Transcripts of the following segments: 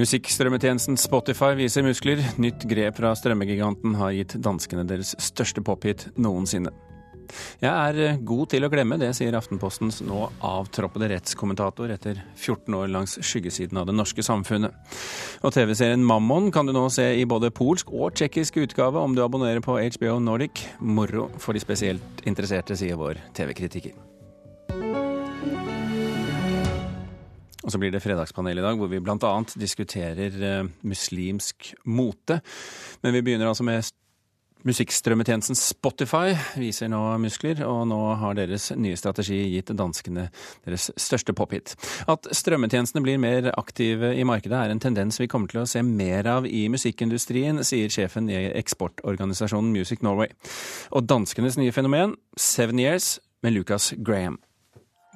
Musikkstrømmetjenesten Spotify viser muskler. Nytt grep fra strømmegiganten har gitt danskene deres største pophit noensinne. Jeg er eh, god til å glemme, det sier Aftenpostens nå avtroppede rettskommentator etter 14 år langs skyggesiden av det norske samfunnet. Og TV-serien Mammon kan du nå se i både polsk og tsjekkisk utgave om du abonnerer på HBO Nordic. Moro for de spesielt interesserte, sier vår TV-kritiker. Og så blir det fredagspanel i dag, hvor vi bl.a. diskuterer eh, muslimsk mote. Men vi begynner altså med Musikkstrømmetjenesten Spotify viser nå muskler, og nå har deres nye strategi gitt danskene deres største pophit. At strømmetjenestene blir mer aktive i markedet er en tendens vi kommer til å se mer av i musikkindustrien, sier sjefen i eksportorganisasjonen Music Norway. Og danskenes nye fenomen, Seven Years, med Lucas Graham.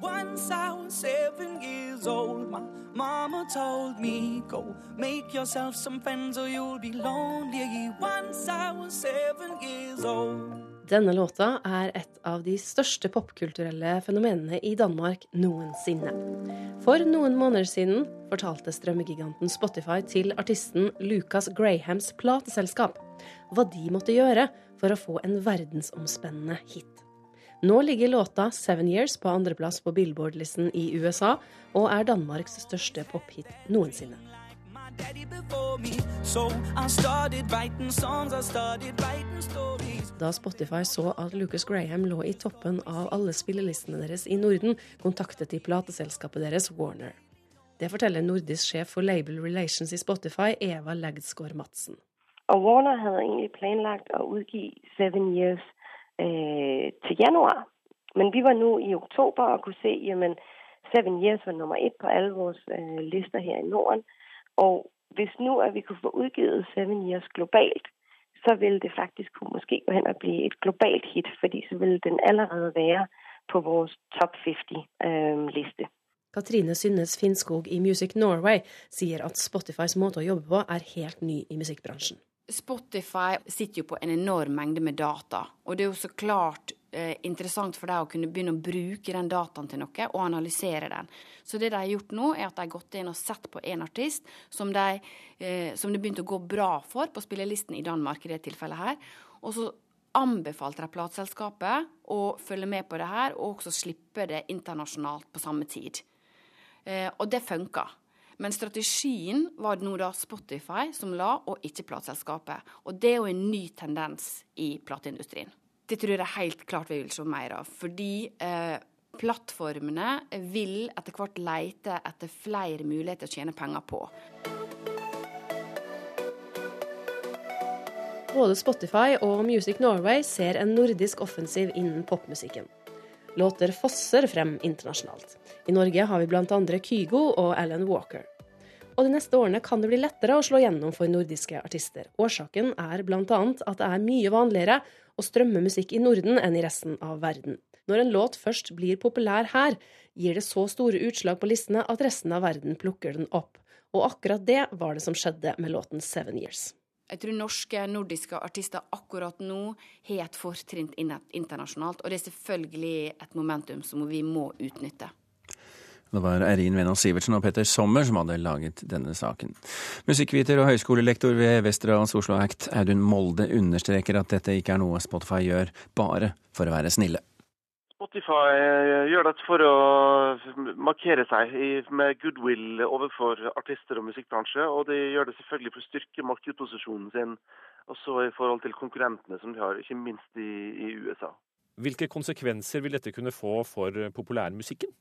One sound, seven old, my mama told me, go make yourself some friends or you'll be lonely. Once I was seven years old. Denne låta er et av de største popkulturelle fenomenene i Danmark noensinne. For noen måneder siden fortalte strømmegiganten Spotify til artisten Lucas Grahams plateselskap hva de måtte gjøre for å få en verdensomspennende hit. Nå ligger låta 'Seven Years' på andreplass på Billboard-listen i USA, og er Danmarks største pophit noensinne. Da Spotify så at Lucas Graham lå i toppen av alle spillelistene deres i Norden, kontaktet de plateselskapet deres Warner. Det forteller nordisk sjef for Label Relations i Spotify, Eva Lagdsgaard Madsen. Og Warner hadde egentlig planlagt å utgi Seven Years øh, til januar. Men vi var nu i oktober og kunne se, jamen Seven Years var nummer et på alle vores øh, lister her i Norden. Og hvis nu at vi kunne få udgivet Seven Years globalt, så ville det faktisk kunne måske gå hen og blive et globalt hit, fordi så ville den allerede være på vores top 50 øh. Katrine Synnes Finnskog i Music Norway sier at Spotifys måte å jobbe på er helt ny i musikkbransjen. Spotify sitter jo på en enorm mengde med data. Og det er jo så klart eh, interessant for deg å kunne begynne å bruke den dataen til noe, og analysere den. Så det de har gjort nå, er at de har gått inn og sett på en artist som, de, eh, som det begynte å gå bra for på spillelisten i Danmark i det tilfellet her. Og så anbefalte de plateselskapet å følge med på det her, og også slippe det internasjonalt på samme tid. Eh, og det funka. Men strategien var nå da Spotify som la, og ikke plateselskapet. Og det er jo en ny tendens i plateindustrien. Det tror jeg helt klart vi vil se mer av. Fordi eh, plattformene vil etter hvert lete etter flere muligheter å tjene penger på. Både Spotify og Music Norway ser en nordisk offensiv innen popmusikken. Låter fosser frem internasjonalt. I Norge har vi bl.a. Kygo og Alan Walker. Og de neste årene kan det bli lettere å slå gjennom for nordiske artister. Årsaken er bl.a. at det er mye vanligere å strømme musikk i Norden enn i resten av verden. Når en låt først blir populær her, gir det så store utslag på listene at resten av verden plukker den opp. Og akkurat det var det som skjedde med låten Seven Years. Jeg tror norske, nordiske artister akkurat nå har et fortrinn internasjonalt. Og det er selvfølgelig et momentum som vi må utnytte. Det var Eirin Venås Sivertsen og Petter Sommer som hadde laget denne saken. Musikkviter og høyskolelektor ved Westerdals Oslo Act, Audun Molde, understreker at dette ikke er noe Spotify gjør bare for å være snille. Spotify eh, gjør dette for å markere seg med goodwill overfor artister og musikkbransje. Og de gjør det selvfølgelig for å styrke markedsposisjonen sin, også i forhold til konkurrentene som de har, ikke minst i, i USA. Hvilke konsekvenser vil dette kunne få for populærmusikken?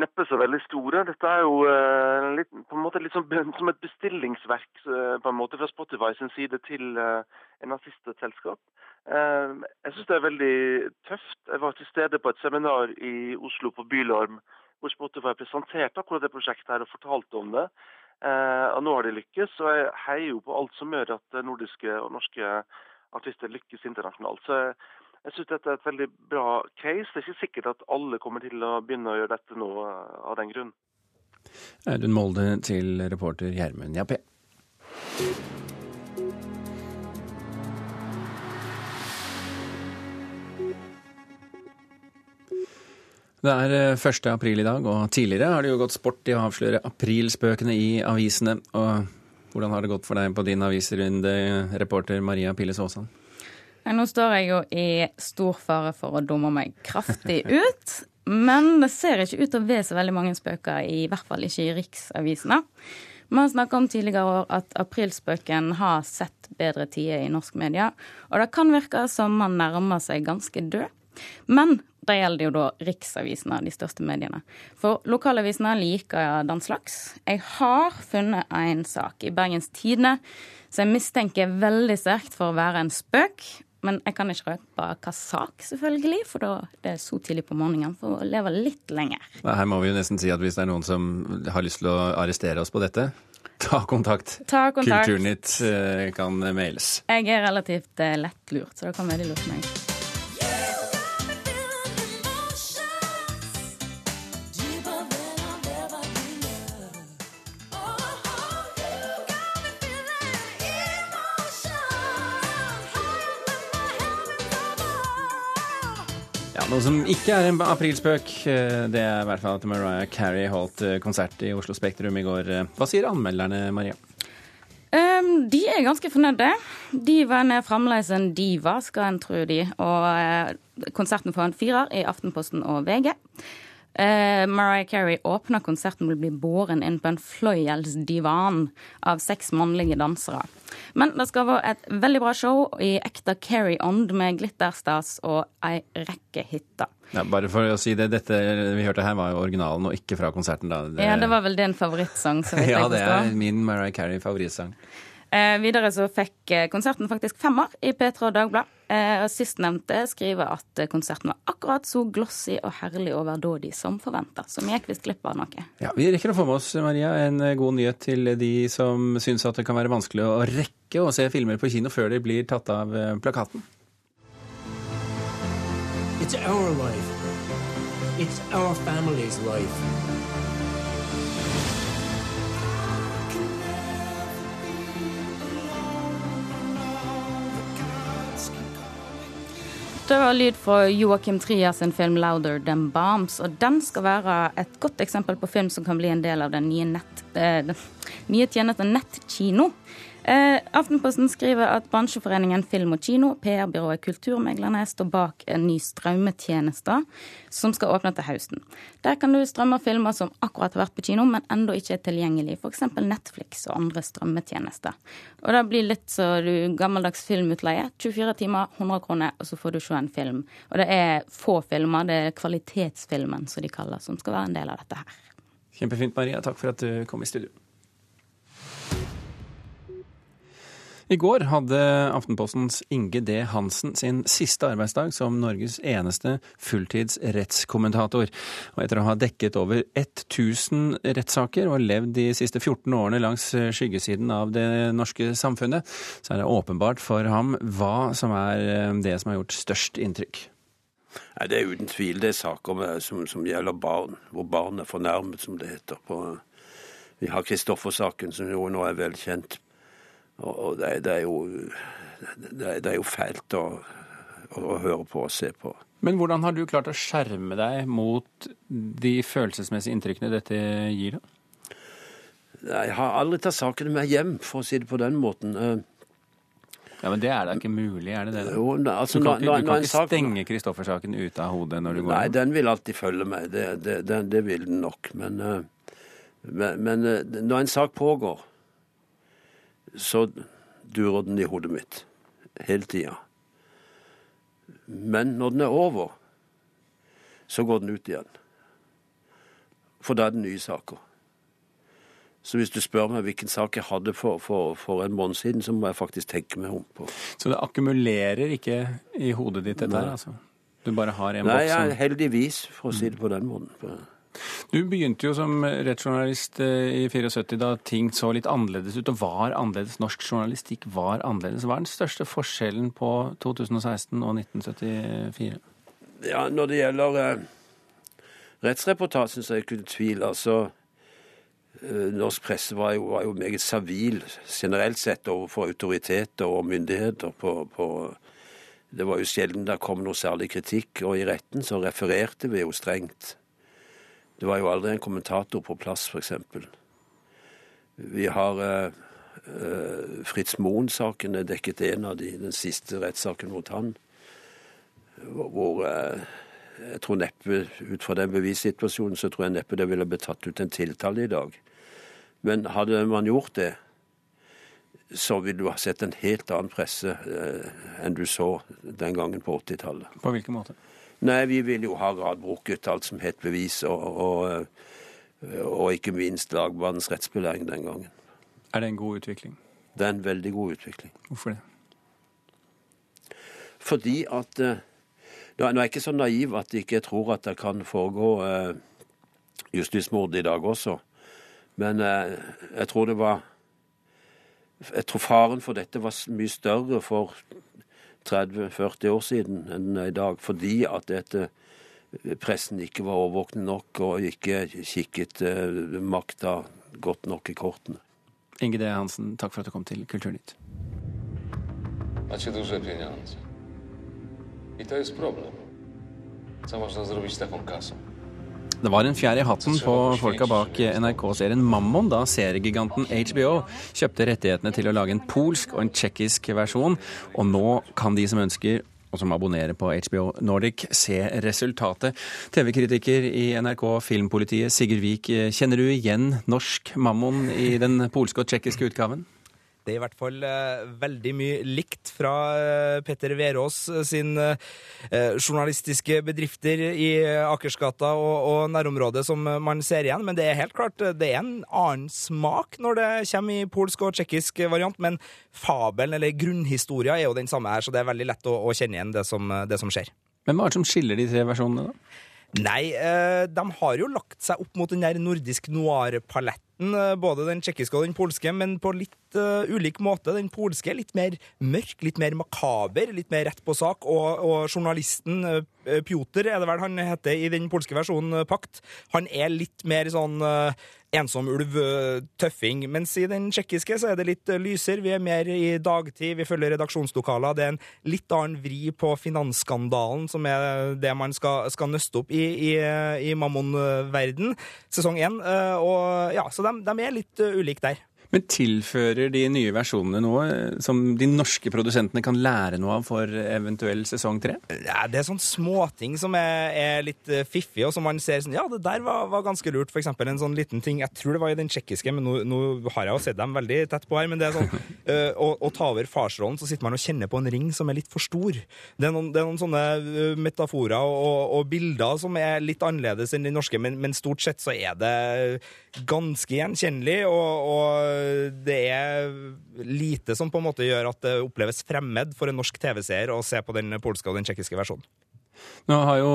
Neppe så veldig store. Dette er jo uh, litt, på en måte litt som, som et bestillingsverk uh, på en måte fra Spotify sin side til uh, en og jeg syns det er veldig tøft. Jeg var til stede på et seminar i Oslo på Bylarm hvor Spotify presenterte akkurat det prosjektet her og fortalte om det. og nå har de lykkes. Og jeg heier jo på alt som gjør at nordiske og norske artister lykkes internasjonalt. Så jeg syns dette er et veldig bra case. Det er ikke sikkert at alle kommer til å begynne å gjøre dette nå eh, av den grunn. Audun Molde til reporter Gjermund Jappé. Det er 1. Eh, april i dag, og tidligere har det jo gått sport i å avsløre aprilspøkene i avisene. Og hvordan har det gått for deg på din avisrunde, reporter Maria Pilles Aasand? Nå står jeg jo i stor fare for å dumme meg kraftig ut. Men det ser ikke ut til å være så veldig mange spøker, i hvert fall ikke i riksavisene. Vi har snakka om tidligere år at aprilspøken har sett bedre tider i norsk media, og det kan virke som man nærmer seg ganske død. Men det gjelder jo da riksavisene, de største mediene. For lokalavisene liker den slags. Jeg har funnet en sak i Bergens Tidende som jeg mistenker veldig sterkt for å være en spøk. Men jeg kan ikke røpe hva sak, selvfølgelig, for da det er så tidlig på morgenen for å leve litt lenger. Her må vi jo nesten si at hvis det er noen som har lyst til å arrestere oss på dette, ta kontakt. Ta kontakt. Kulturnytt eh, kan mailes. Jeg er relativt eh, lettlurt, så da kan veldig lurt meg. Noe som ikke er en aprilspøk, eh, det er i hvert fall at Mariah Carey holdt eh, konsert i Oslo Spektrum i går. Hva sier anmelderne, Maria? Um, de er ganske fornøyde. Divaen er fremdeles en diva, skal en tro de. Og konserten får en firer i Aftenposten og VG. Uh, Mariah Carey åpner konserten med å bli båren inn på en fløyelsdivan av seks mannlige dansere. Men det skal være et veldig bra show i ekte Carry-ånd med glitterstas og ei rekke hiter. Ja, bare for å si det, dette vi hørte her var jo originalen og ikke fra konserten. da. Det... Ja, det var vel din favorittsang, så vidt jeg forstår. Ja, det er min Mariah Carey-favorittsang. Eh, videre så fikk eh, konserten faktisk femmer i P3 og Dagbladet. Eh, Sistnevnte skriver at konserten var akkurat så glossy og herlig overdådig som forventa. Så vi gikk visst glipp av noe. Ja, Vi rekker å få med oss Maria, en eh, god nyhet til de som syns at det kan være vanskelig å rekke å se filmer på kino før de blir tatt av eh, plakaten. It's our life. It's our family's life. Det var lyd fra Joakim Trias sin film 'Louder Than Bombs'. og Den skal være et godt eksempel på film som kan bli en del av den nye, nett, eh, nye tjenesten Nettkino. Eh, Aftenposten skriver at bransjeforeningen Film og Kino, PR-byrået Kulturmeglerne, står bak en ny strømmetjeneste som skal åpne til høsten. Der kan du strømme filmer som akkurat har vært på kino, men ennå ikke er tilgjengelig. F.eks. Netflix og andre strømmetjenester. Og det blir litt så du gammeldags filmutleie. 24 timer, 100 kroner, og så får du se en film. Og det er få filmer, det er kvalitetsfilmen som de kaller, som skal være en del av dette her. Kjempefint, Maria. Takk for at du kom i studio. I går hadde Aftenpostens Inge D. Hansen sin siste arbeidsdag som Norges eneste fulltids rettskommentator. Og etter å ha dekket over 1000 rettssaker og levd de siste 14 årene langs skyggesiden av det norske samfunnet, så er det åpenbart for ham hva som er eh, det som har gjort størst inntrykk. Nei, Det er uten tvil det er saker som, som, gjelder barn, hvor barn er fornærmet, som det heter. På, vi har Kristoffer-saken, som jo nå er velkjent og det, det, er jo, det, det, er jo fælt å, å, høre på og se på. Men hvordan har du klart å skjerme deg mot de følelsesmessige inntrykkene dette gir, da? Jeg har aldri tatt sakene med hjem, for å si det på den måten. Ja, Men det er da ikke mulig, er det det? Jo, altså, du kan ikke, du kan ikke stenge Kristoffer-saken ute av hodet når du går Nei, den vil alltid følge meg. Det, det, det, det vil den nok. Men, men, men når en sak pågår, så durer den i hodet mitt hele tida. Men når den er over, så går den ut igjen. For da er det nye saker. Så hvis du spør meg hvilken sak jeg hadde for, for, for, en måned siden, så må jeg faktisk tenke meg om på. Så det akkumulerer ikke i hodet ditt, dette her? altså? Du bare har en boks? Nei, heldigvis, for å si det på den måten. Du begynte jo som rettsjournalist eh, i 74 da ting så litt annerledes ut, og var annerledes. Norsk journalistikk var annerledes. Hva er den største forskjellen på 2016 og 1974? Ja, Når det gjelder eh, rettsreportasjen, så er det ikke tvil. Altså, eh, norsk presse var jo, var jo, meget servil generelt sett overfor autoriteter og myndigheter på, på Det var jo sjelden det kom noe særlig kritikk, og i retten så refererte vi jo strengt. Det var jo aldri en kommentator på plass, f.eks. Vi har eh, uh, Fritz Moen-saken er dekket en av de, den siste rettssaken mot han, hvor eh, jeg tror neppe, ut fra den bevissituasjonen, så tror jeg neppe det ville blitt tatt ut en tiltale i dag. Men hadde man gjort det, så ville du ha sett en helt annen presse eh, enn du så den gangen på 80-tallet. På hvilken måte? Nei, vi ville jo ha radbruket alt som het bevis, og, og, eh, og ikke minst lagmannens rettsbelæring den gangen. Er det en god utvikling? Det er en veldig god utvikling. Hvorfor det? Fordi at eh, Nå er jeg ikke så naiv at jeg ikke tror at det kan foregå eh, justismord i dag også. Men jeg tror det var Jeg tror faren for dette var mye større for 30-40 år siden enn i dag. Fordi at dette pressen ikke var overvåkne nok og ikke kikket eh, makta godt nok i kortene. Inge D. Hansen, takk for at du kom til Kulturnytt. Macie duże pieniądze. I to jest problem. Co można zrobić z taką kasą? Det var en fjær i hatten på folka bak NRK-serien Mammon da seriegiganten HBO kjøpte rettighetene til å lage en polsk og en tsjekkisk versjon, og nå kan de som ønsker og som abonnerer på HBO Nordic, se resultatet. TV-kritiker i NRK Filmpolitiet, Sigurd Vik, kjenner du igjen norsk Mammon i den polske og tsjekkiske utgaven? Det er i hvert fall eh, veldig mye likt fra eh, Petter Verås sin eh, journalistiske bedrifter i Akersgata og, og, nærområdet som man ser igjen. Men det er helt klart det er en annen smak når det kommer i polsk og tsjekkisk variant. Men fabelen, eller grunnhistoria, er jo den samme her, så det er veldig lett å, å kjenne igjen det som, det som skjer. Hva er det som skiller de tre versjonene, da? Nei, eh, de har jo lagt seg opp mot den der nordisk noir-paletten, eh, både den tsjekkiske og den polske, men på litt uh, ulik måte. Den polske er litt mer mørk, litt mer makaber, litt mer rett på sak, og, og journalisten uh, Pjotr, er det vel han heter i den polske versjonen, Pakt, han er litt mer sånn ensom ulv, tøffing. Mens i den tsjekkiske så er det litt lysere. Vi er mer i dagtid, vi følger redaksjonslokaler. Det er en litt annen vri på finansskandalen, som er det man skal, skal nøste opp i, i, i Mammon-verden, sesong én. Og ja, så de, de er litt ulike der. Men tilfører de nye versjonene noe som de norske produsentene kan lære noe av for eventuell sesong tre? Ja, det er sånne småting som er, er litt eh, fiffige, og som man ser sånn Ja, det der var, var ganske lurt. For eksempel en sånn liten ting Jeg tror det var i den tsjekkiske, men nå, nå, har jeg jo sett dem veldig tett på her. Men det er sånn uh, å, å, ta over farsrollen, så sitter man og kjenner på en ring som er litt for stor. Det er noen, det er noen sånne metaforer og, og, bilder som er litt annerledes enn de norske, men, men stort sett så er det ganske gjenkjennelig. og, og det er lite som på en måte gjør at det oppleves fremmed for en norsk TV-seer å se på den polske og den tsjekkiske versjonen. Nå har jo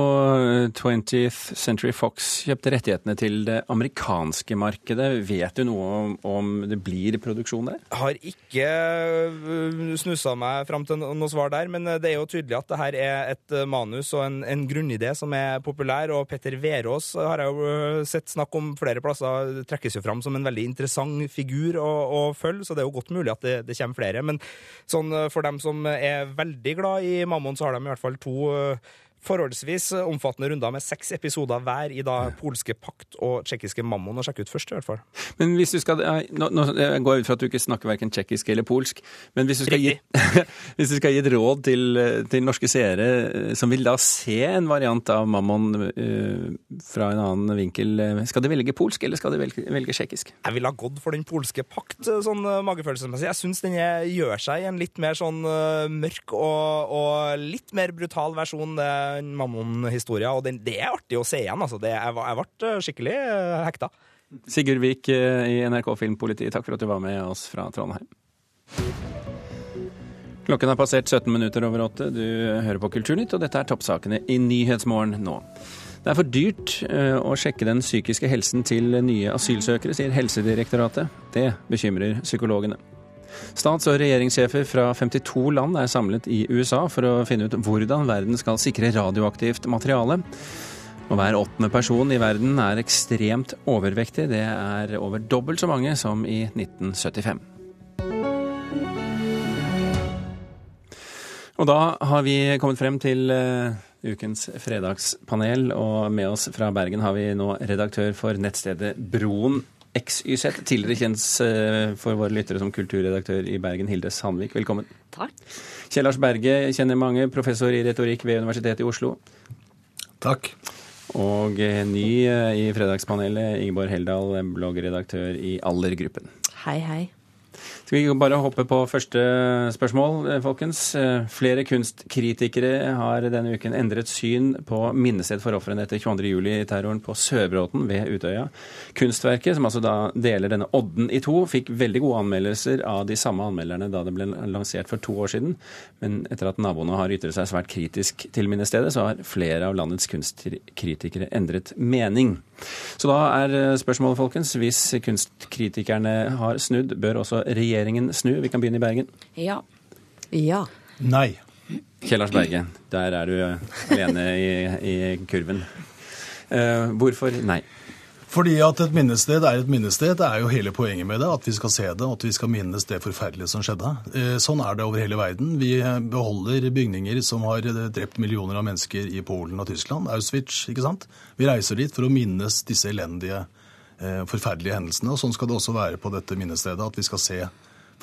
20th Century Fox kjøpt rettighetene til det amerikanske markedet. Vet du noe om, om det blir produksjon der? Jeg har ikke øh, snussa meg fram til noe svar der, men øh, det er jo tydelig at det her er et manus og en, en grunnidé som er populær. Og Petter Verås har jeg jo sett snakk om flere plasser, trekkes jo fram som en veldig interessant figur å, å følge, så det er jo godt mulig at det, det kommer flere. Men sånn, for dem som er veldig glad i Mammon, så har de i hvert fall to forholdsvis omfattende runder med seks episoder hver i da polske Pakt og tsjekkiske Mammon å sjekke ut først, i hvert fall. Men hvis du skal Nå, nå jeg går jeg ut fra at du ikke snakker verken tsjekkisk eller polsk, men hvis du skal, gi, hvis du skal gi et råd til, til, norske seere eh, som vil da se en variant av Mammon uh, fra en annen vinkel, eh, skal de velge polsk, eller skal de velge, velge tsjekkisk? Jeg ville ha gått for den polske Pakt, sånn magefølelsesmessig. Jeg syns den gjør seg i en litt mer sånn uh, mørk og, og litt mer brutal versjon. det Mammon-historia, og den, det er artig å se igjen. Altså. Det, jeg, jeg ble eh, skikkelig eh, hekta. Sigurd Vik eh, i NRK Filmpolitiet, takk for at du var med oss fra Trondheim. Klokken har passert 17 minutter over åtte. Du hører på Kulturnytt, og dette er toppsakene i Nyhetsmorgen nå. Det er for dyrt å sjekke den psykiske helsen til nye asylsøkere, sier Helsedirektoratet. Det bekymrer psykologene. Stats- og regjeringssjefer fra 52 land er samlet i USA for å finne ut hvordan verden skal sikre radioaktivt materiale. Og hver åttende person i verden er ekstremt overvektig. Det er over dobbelt så mange som i 1975. Og da har vi kommet frem til uh, ukens fredagspanel, og med oss fra Bergen har vi nå redaktør for nettstedet Broen XYZ, tidligere kjent uh, for våre lyttere som kulturredaktør i Bergen, Hilde Sandvik. Velkommen. Takk. Kjell Lars Berge kjenner mange, professor i retorikk ved Universitetet i Oslo. Takk. Og ny i Fredagspanelet, Ingeborg Heldal, bloggredaktør i Allergruppen. Hei, hei. Skal vi bare hoppe på første spørsmål, eh, folkens. Eh, flere kunstkritikere har denne uken endret syn på minnested for ofrene etter 22.07-terroren på Sørbråten ved Utøya. Kunstverket, som altså da deler denne odden i to, fikk veldig gode anmeldelser av de samme anmelderne da det ble lansert for to år siden. Men etter at naboene har ytret seg svært kritisk til minnestedet, så har flere av landets kunstkritikere endret mening. Så da er eh, spørsmålet, folkens, hvis kunstkritikerne har snudd, bør også regjeringen snu? Vi kan begynne i Bergen. Ja. Ja. Nei. Kjell Lars Berge, der er du alene i, i kurven. Uh, hvorfor nei? Fordi at et minnested er et minnested. Det er jo hele poenget med det. At vi skal se det, og at vi skal minnes det forferdelige som skjedde. Eh, sånn er det over hele verden. Vi beholder bygninger som har drept millioner av mennesker i Polen og Tyskland. Auschwitz, ikke sant. Vi reiser dit for å minnes disse elendige, eh, forferdelige hendelsene. Og sånn skal det også være på dette minnestedet. At vi skal se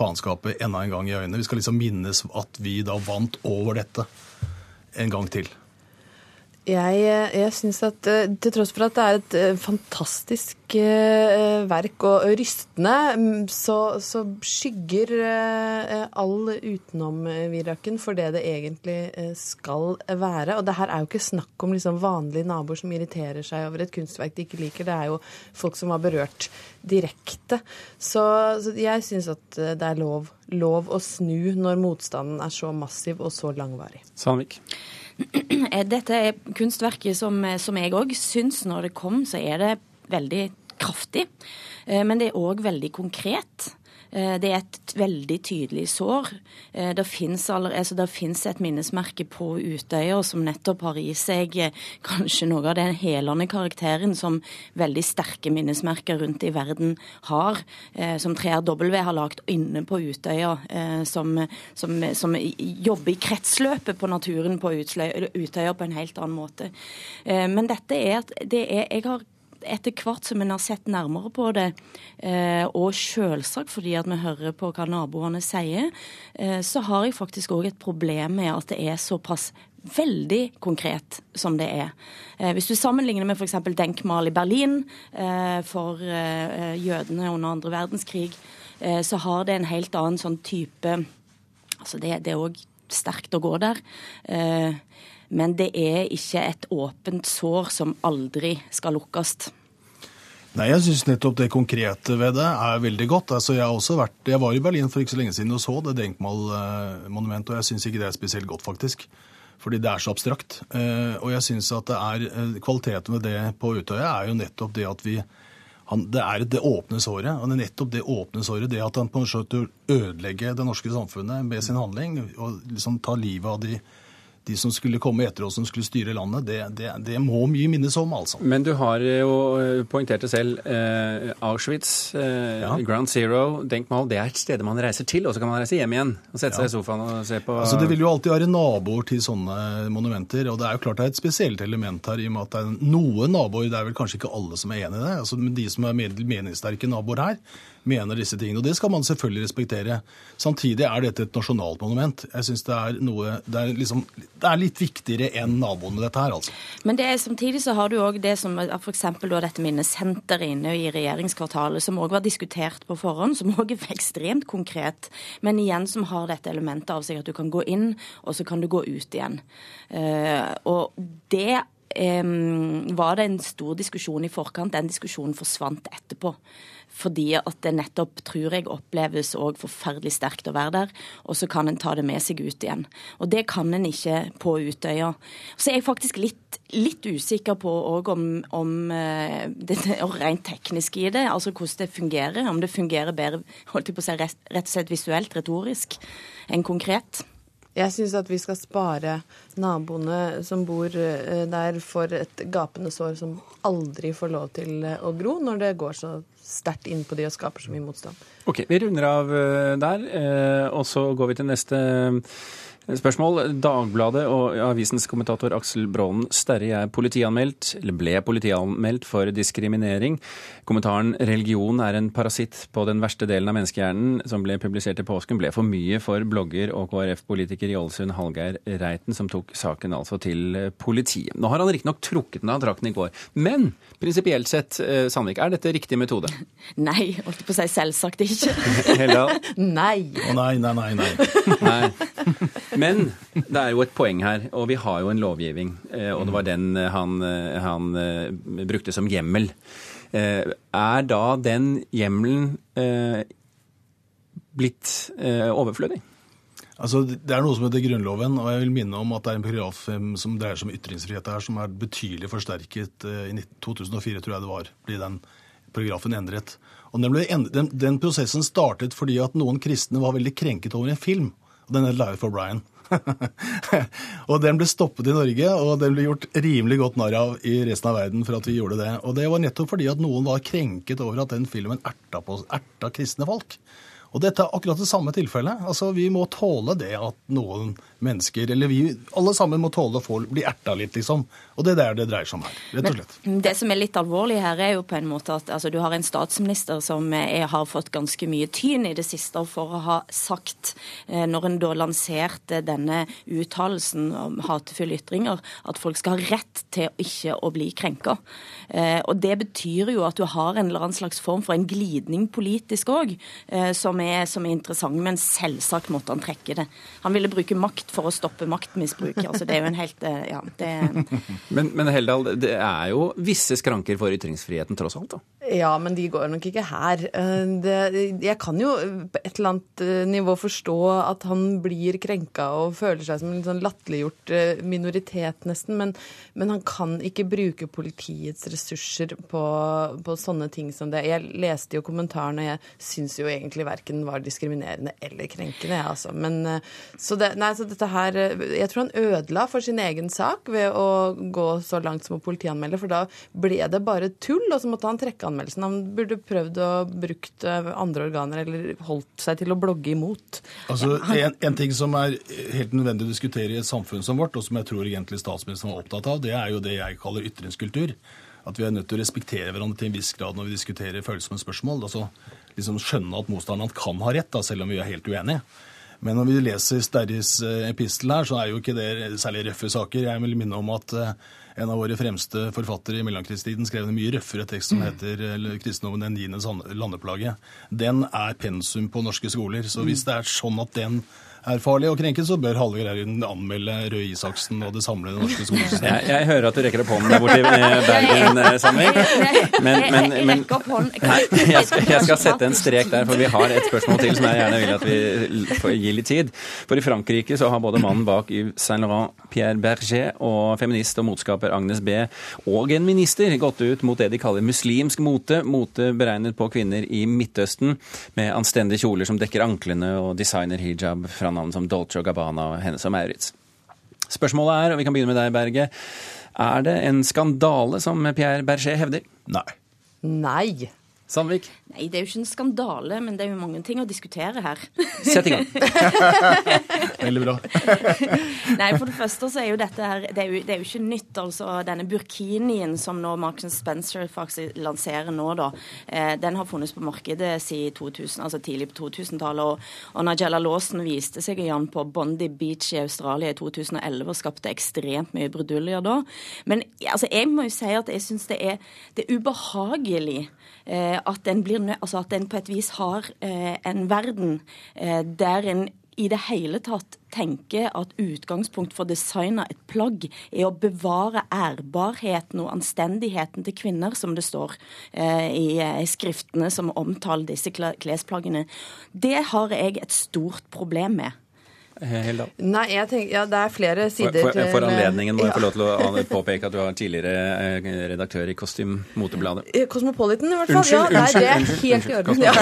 faenskapet enda en gang i øynene. Vi skal liksom minnes at vi da vant over dette en gang til. Jeg, jeg syns at eh, til tross for at det er et eh, fantastisk eh, verk og rystende, mm, så, så skygger all utenom-viraken for det det egentlig skal være. Og det her er jo ikke snakk om liksom vanlige naboer som irriterer seg over et kunstverk de ikke liker. Det er jo folk som var berørt direkte. Så, så jeg syns at det er lov, lov å snu når motstanden er så massiv og så langvarig. Sandvik. Dette er kunstverket som, som jeg òg syns når det kom, så er det veldig kraftig. Eh, men det er òg veldig konkret. Eh, det er et veldig tydelig sår. Eh, det fins altså et minnesmerke på Utøya som nettopp har i seg eh, kanskje noe av den helende karakteren som veldig sterke minnesmerker rundt i verden har. Som 3RW har lagd inne på Utøya, som, som, som, jobber i kretsløpet på naturen på Utøya på en helt annen måte. Men dette er, det er Jeg har etter hvert som en har sett nærmere på det, eh, og selvsagt fordi at vi hører på hva naboene sier, eh, så har jeg faktisk òg et problem med at det er såpass veldig konkret som det er. Eh, hvis du sammenligner med f.eks. Denkmal i Berlin for jødene under andre verdenskrig, så har det en helt annen sånn type Altså det, det er òg sterkt å gå der. Men det er ikke et åpent sår som aldri skal lukkes. Nei, Jeg syns nettopp det konkrete ved det er veldig godt. Altså, Jeg vært, jeg var i Berlin for ikke så lenge siden og så det Denkmal-monumentet, og jeg syns ikke det er spesielt godt, faktisk. Fordi det er så abstrakt. Eh, og jeg syns at er eh, kvaliteten ved det på Utøya er jo nettopp det at vi det er det åpne såret. og det er nettopp det åpne såret, det at han på en måte ødelegger det norske samfunnet med sin handling og liksom ta livet av de de som skulle komme etter oss, som skulle styre landet, det, det, det må mye minnes om, altså. Men du har jo eh, poengtert det selv. Eh, Auschwitz, eh, ja. Ground Zero, Denkmal, det er et sted man reiser til, og så kan man reise hjem igjen og sette ja. seg i sofaen og se på Altså, Det vil jo alltid være naboer til sånne monumenter, og det er jo klart det er et spesielt element her, i og med at det er noen naboer, det er vel kanskje ikke alle som er enig i det, altså de som er meningssterke naboer her, mener disse tingene. Og det skal man selvfølgelig respektere. Samtidig er dette et nasjonalt monument. Jeg syns det er noe det er, liksom, det er, litt viktigere enn naboene, dette her, altså. Men det er, samtidig så har du òg det som f.eks. dette minnesenteret inne i regjeringskvartalet, som òg var diskutert på forhånd, som òg er ekstremt konkret, men igjen som har dette elementet av seg at du kan gå inn, og så kan du gå ut igjen. Uh, og det var det en stor diskusjon i forkant. Den diskusjonen forsvant etterpå. Fordi at det nettopp, tror jeg, oppleves òg forferdelig sterkt å være der. Og så kan en ta det med seg ut igjen. Og det kan en ikke på Utøya. Så er jeg faktisk litt, litt usikker på òg om, om uh, det, rent teknisk i det. Altså hvordan det fungerer. Om det fungerer bedre holdt jeg på å si, rett og slett visuelt, retorisk, enn konkret. Jeg syns at vi skal spare naboene som bor eh, der, for et gapende sår som aldri får lov til å gro, når det går så sterkt inn på de og skaper så mye motstand. Ok, Vi runder av eh, der, eh, og så går vi til neste Spørsmål. Dagbladet og avisens kommentator Aksel Braanen Sterri er politianmeldt, eller ble politianmeldt for diskriminering. Kommentaren 'Religion er en parasitt på den verste delen av menneskehjernen', som ble publisert i påsken, ble for mye for blogger og KrF-politiker i Ålesund Hallgeir Reiten, som tok saken altså til politiet. Nå har han riktignok trukket den av trakten i går, men prinsipielt sett, eh, Sandvik, er dette riktig metode? Nei, holdt på å si selvsagt ikke. Heldal? Nei. Å nei, nei, nei. nei. Nei. Men det er jo et poeng her, og vi har jo en lovgivning. eh, Og det var den eh, han, eh, han brukte som hjemmel. Er da den hjemmelen blitt overflødig? Altså, Det er noe som heter Grunnloven, og jeg vil minne om at det er en paragraf som dreier seg om ytringsfrihet her, som er betydelig forsterket i 2004, tror jeg det var, ble den paragrafen endret. Og den, ble den, den prosessen startet fordi at noen kristne var veldig krenket over en film. Den het Life for Brian. og den ble stoppet i Norge, og den ble gjort rimelig godt narr av i resten av verden for at vi gjorde det. Og det var nettopp fordi at noen var krenket over at den filmen erta, på, erta kristne folk. Og dette er akkurat det samme tilfellet. Altså, Vi må tåle det at noen mennesker, eller vi alle sammen må tåle å få bli erta litt, liksom. Og det er der det dreier seg om her, rett og slett. Det som er litt alvorlig her, er jo på en måte at altså, du har en statsminister som er, har fått ganske mye tyn i det siste for å ha sagt, eh, når en da lanserte denne uttalelsen om hatefulle ytringer, at folk skal ha rett til ikke å bli krenka. Eh, og det betyr jo at du har en eller annen slags form for en glidning politisk òg, eh, som, er- som er interessant. Men selvsagt måtte han trekke det. Han ville bruke makt for å stoppe maktmisbruk. Altså, det er jo en helt eh, Ja, det Men, men Heldal, det er jo visse skranker for ytringsfriheten tross alt, da. Ja, men de går nok ikke her. Eh, Det, jeg kan jo på et eller annet eh, nivå forstå at han blir krenka og føler seg som en sånn latterliggjort minoritet, nesten. Men, men han kan ikke bruke politiets ressurser på, på sånne ting som det. Jeg leste jo kommentarene, og jeg syns jo egentlig verken var diskriminerende eller krenkende, Ja, altså. Men eh, så, det, nei, så dette her eh, Jeg tror han ødela for sin egen sak ved å gå så langt som å politianmelde, for da ble det bare tull, og så måtte han trekke anmeldelsen. Han burde prøvd å brukt eh, andre organer eller holdt seg til å blogge imot. Altså, en, en ting som er helt nødvendig å diskutere i et samfunn som vårt, og som jeg tror egentlig statsministeren var opptatt av, det er jo det jeg kaller ytringskultur. At vi er nødt til å respektere hverandre til en viss grad når vi diskuterer følsomme spørsmål. Altså liksom skjønne at motstanderen kan ha rett, da, selv om vi er helt uenige. Men når vi leser Sterris eh, epistel her, så er jo ikke det særlig røffe saker. Jeg vil minne om at eh, en av våre fremste forfattere i mellomkrigstiden skrev en mye røffere tekst som heter eh, 'Kristendommen den niende landeplage'. Den er pensum på norske skoler. Så hvis det er sånn at den er farlig å krenke, så bør Hallgeir Erlund anmelde Røe Isaksen og det samlede norske skolesystemet. Jeg, jeg hører at du rekker opp hånden der borte i Bergen, Sandvik. Men, men, men. Nei, jeg skal, jeg skal sette en strek der, for vi har et spørsmål til som jeg gjerne vil at vi gir litt tid. For i Frankrike så har både mannen bak Yves Saint Laurent, Pierre Berger, og feminist og motskaper Agnes B. og en minister gått ut mot det de kaller muslimsk mote, mote beregnet på kvinner i Midtøsten, med anstendige kjoler som dekker anklene og designer-hijab fra navn som Dolce og Gabbana og Hennes og Maurits. Spørsmålet er, og vi kan begynne med deg, Berge, er det en skandale som Pierre Berger hevder? Nei. Nei. Sandvik? Nei, det er jo ikke en skandale, men det er jo mange ting å diskutere her. Sett i gang. Veldig bra. Nei, for det første så er jo dette her Det er jo, det er jo ikke nytt, altså. Denne burkinien som nå Marks Spencer faktisk lanserer nå, da. Eh, den har funnes på markedet siden 2000, altså tidlig på 2000-tallet. Og, og Nigella Lawson viste seg igjen på Bondi Beach i Australia i 2011 og skapte ekstremt mye bruduljer da. Men altså, jeg må jo si at jeg syns det, er- det er ubehagelig eh, at en blir altså at en på et vis har eh, en verden eh, der en i det hele tatt tenker at utgangspunkt for å designe et plagg er å bevare ærbarheten og anstendigheten til kvinner, som det står eh, i eh, skriftene som omtaler disse klesplaggene. Det har jeg et stort problem med. Heldal. Nei, jeg tenker, ja, det er flere sider for, for anledningen må jeg Ja. få lov til å påpeke at du har tidligere eh, redaktør i Kostym Motebladet. Eh, Cosmopolitan, i hvert fall. Unnskyld, ja, nei, unnskyld, det er unnskyld, helt i orden. Ja.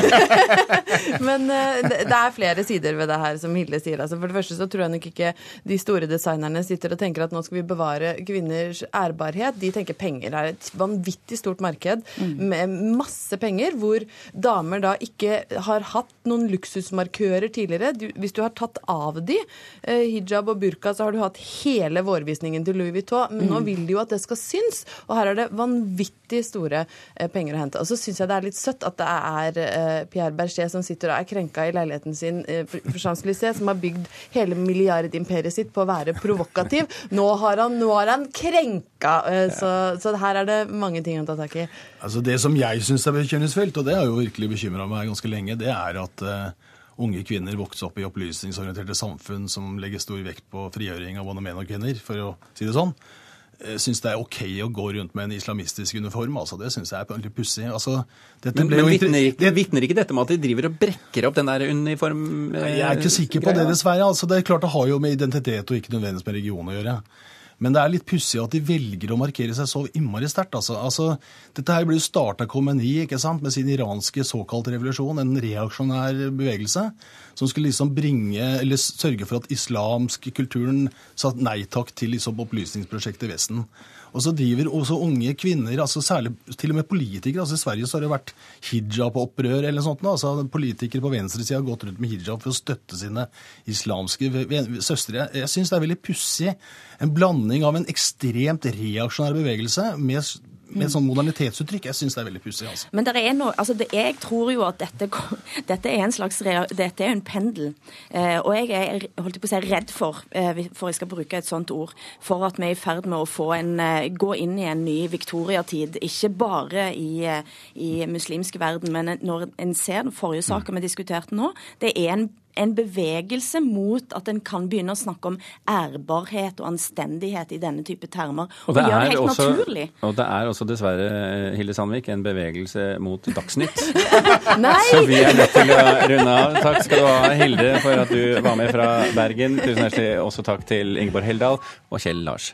Men eh, det det er flere sider ved det her, som Hilde sier. Altså, for det første så tror jeg nok ikke de store designerne sitter og tenker at nå skal vi bevare kvinners ærbarhet. De tenker penger. Det er et vanvittig stort marked med masse penger, hvor damer da ikke har hatt noen luksusmarkører tidligere. Hvis du har tatt av de. Eh, hijab og burka, så har du hatt hele vårvisningen til Louis Vuitton. Men nå Mm. vil de jo at det skal synes, og her er det vanvittig store eh, penger å hente. Og så syns jeg det er litt søtt at det er eh, Pierre Berger som sitter og er krenka i leiligheten sin for for Champs-Élysées, som har bygd hele milliardimperiet sitt på å være provokativ. Nå har han, nå har han krenka, så, så her er det mange ting å ta tak i. Altså Det som jeg syns er bekymringsfullt, og det har jo virkelig bekymra meg ganske lenge, det er at unge kvinner vokser opp i opplysningsorienterte samfunn som legger stor vekt på frigjøring av både menn og kvinner, for å si det sånn. Uh, syns det er OK å gå rundt med en islamistisk uniform. altså Det syns jeg er veldig pussig. Altså, Men, men vitner, ikke, vitner ikke dette med at de driver og brekker opp den der uniform... eh, Jeg er ikke sikker på det, dessverre. Altså, det er klart det har jo med identitet og ikke nødvendigvis med religion å gjøre. Men det er litt pussig at de velger å markere seg så innmari sterkt. Altså. Altså, dette her ble jo starta Khomeini ikke sant, med sin iranske såkalte revolusjon, en reaksjonær bevegelse, som skulle liksom bringe, eller sørge for at islamsk kulturen sa nei takk til liksom opplysningsprosjektet i Vesten. Og så driver også unge kvinner, altså særlig til og med politikere altså I Sverige så har det vært hijab-opprør eller sånt. altså Politikere på venstresida har gått rundt med hijab for å støtte sine islamske søstre. Jeg syns det er veldig pussig. En blanding av en ekstremt reaksjonær bevegelse med, med sånn modernitetsuttrykk. Jeg syns det er veldig pussig. Altså. Men noe, altså det, jeg tror jo at dette, dette er en slags dette er en pendel. Eh, og jeg er holdt på å si, redd for, eh, for jeg skal bruke et sånt ord, for at vi er i ferd med å en, eh, gå inn i en ny viktoriatid. Ikke bare i, eh, i muslimsk verden, men når en ser den forrige saken vi diskuterte nå, det er en en bevegelse mot at en kan begynne å snakke om ærbarhet og anstendighet i denne type termer. Og, det gjøre gjør det helt også, naturlig. og det er også dessverre, Hilde Sandvik, en bevegelse mot Dagsnytt. Så vi er nødt til å runde av. Takk skal du ha, Hilde, for at du var med fra Bergen. Tusen hjertelig også takk til Ingeborg Heldal og Kjell Lars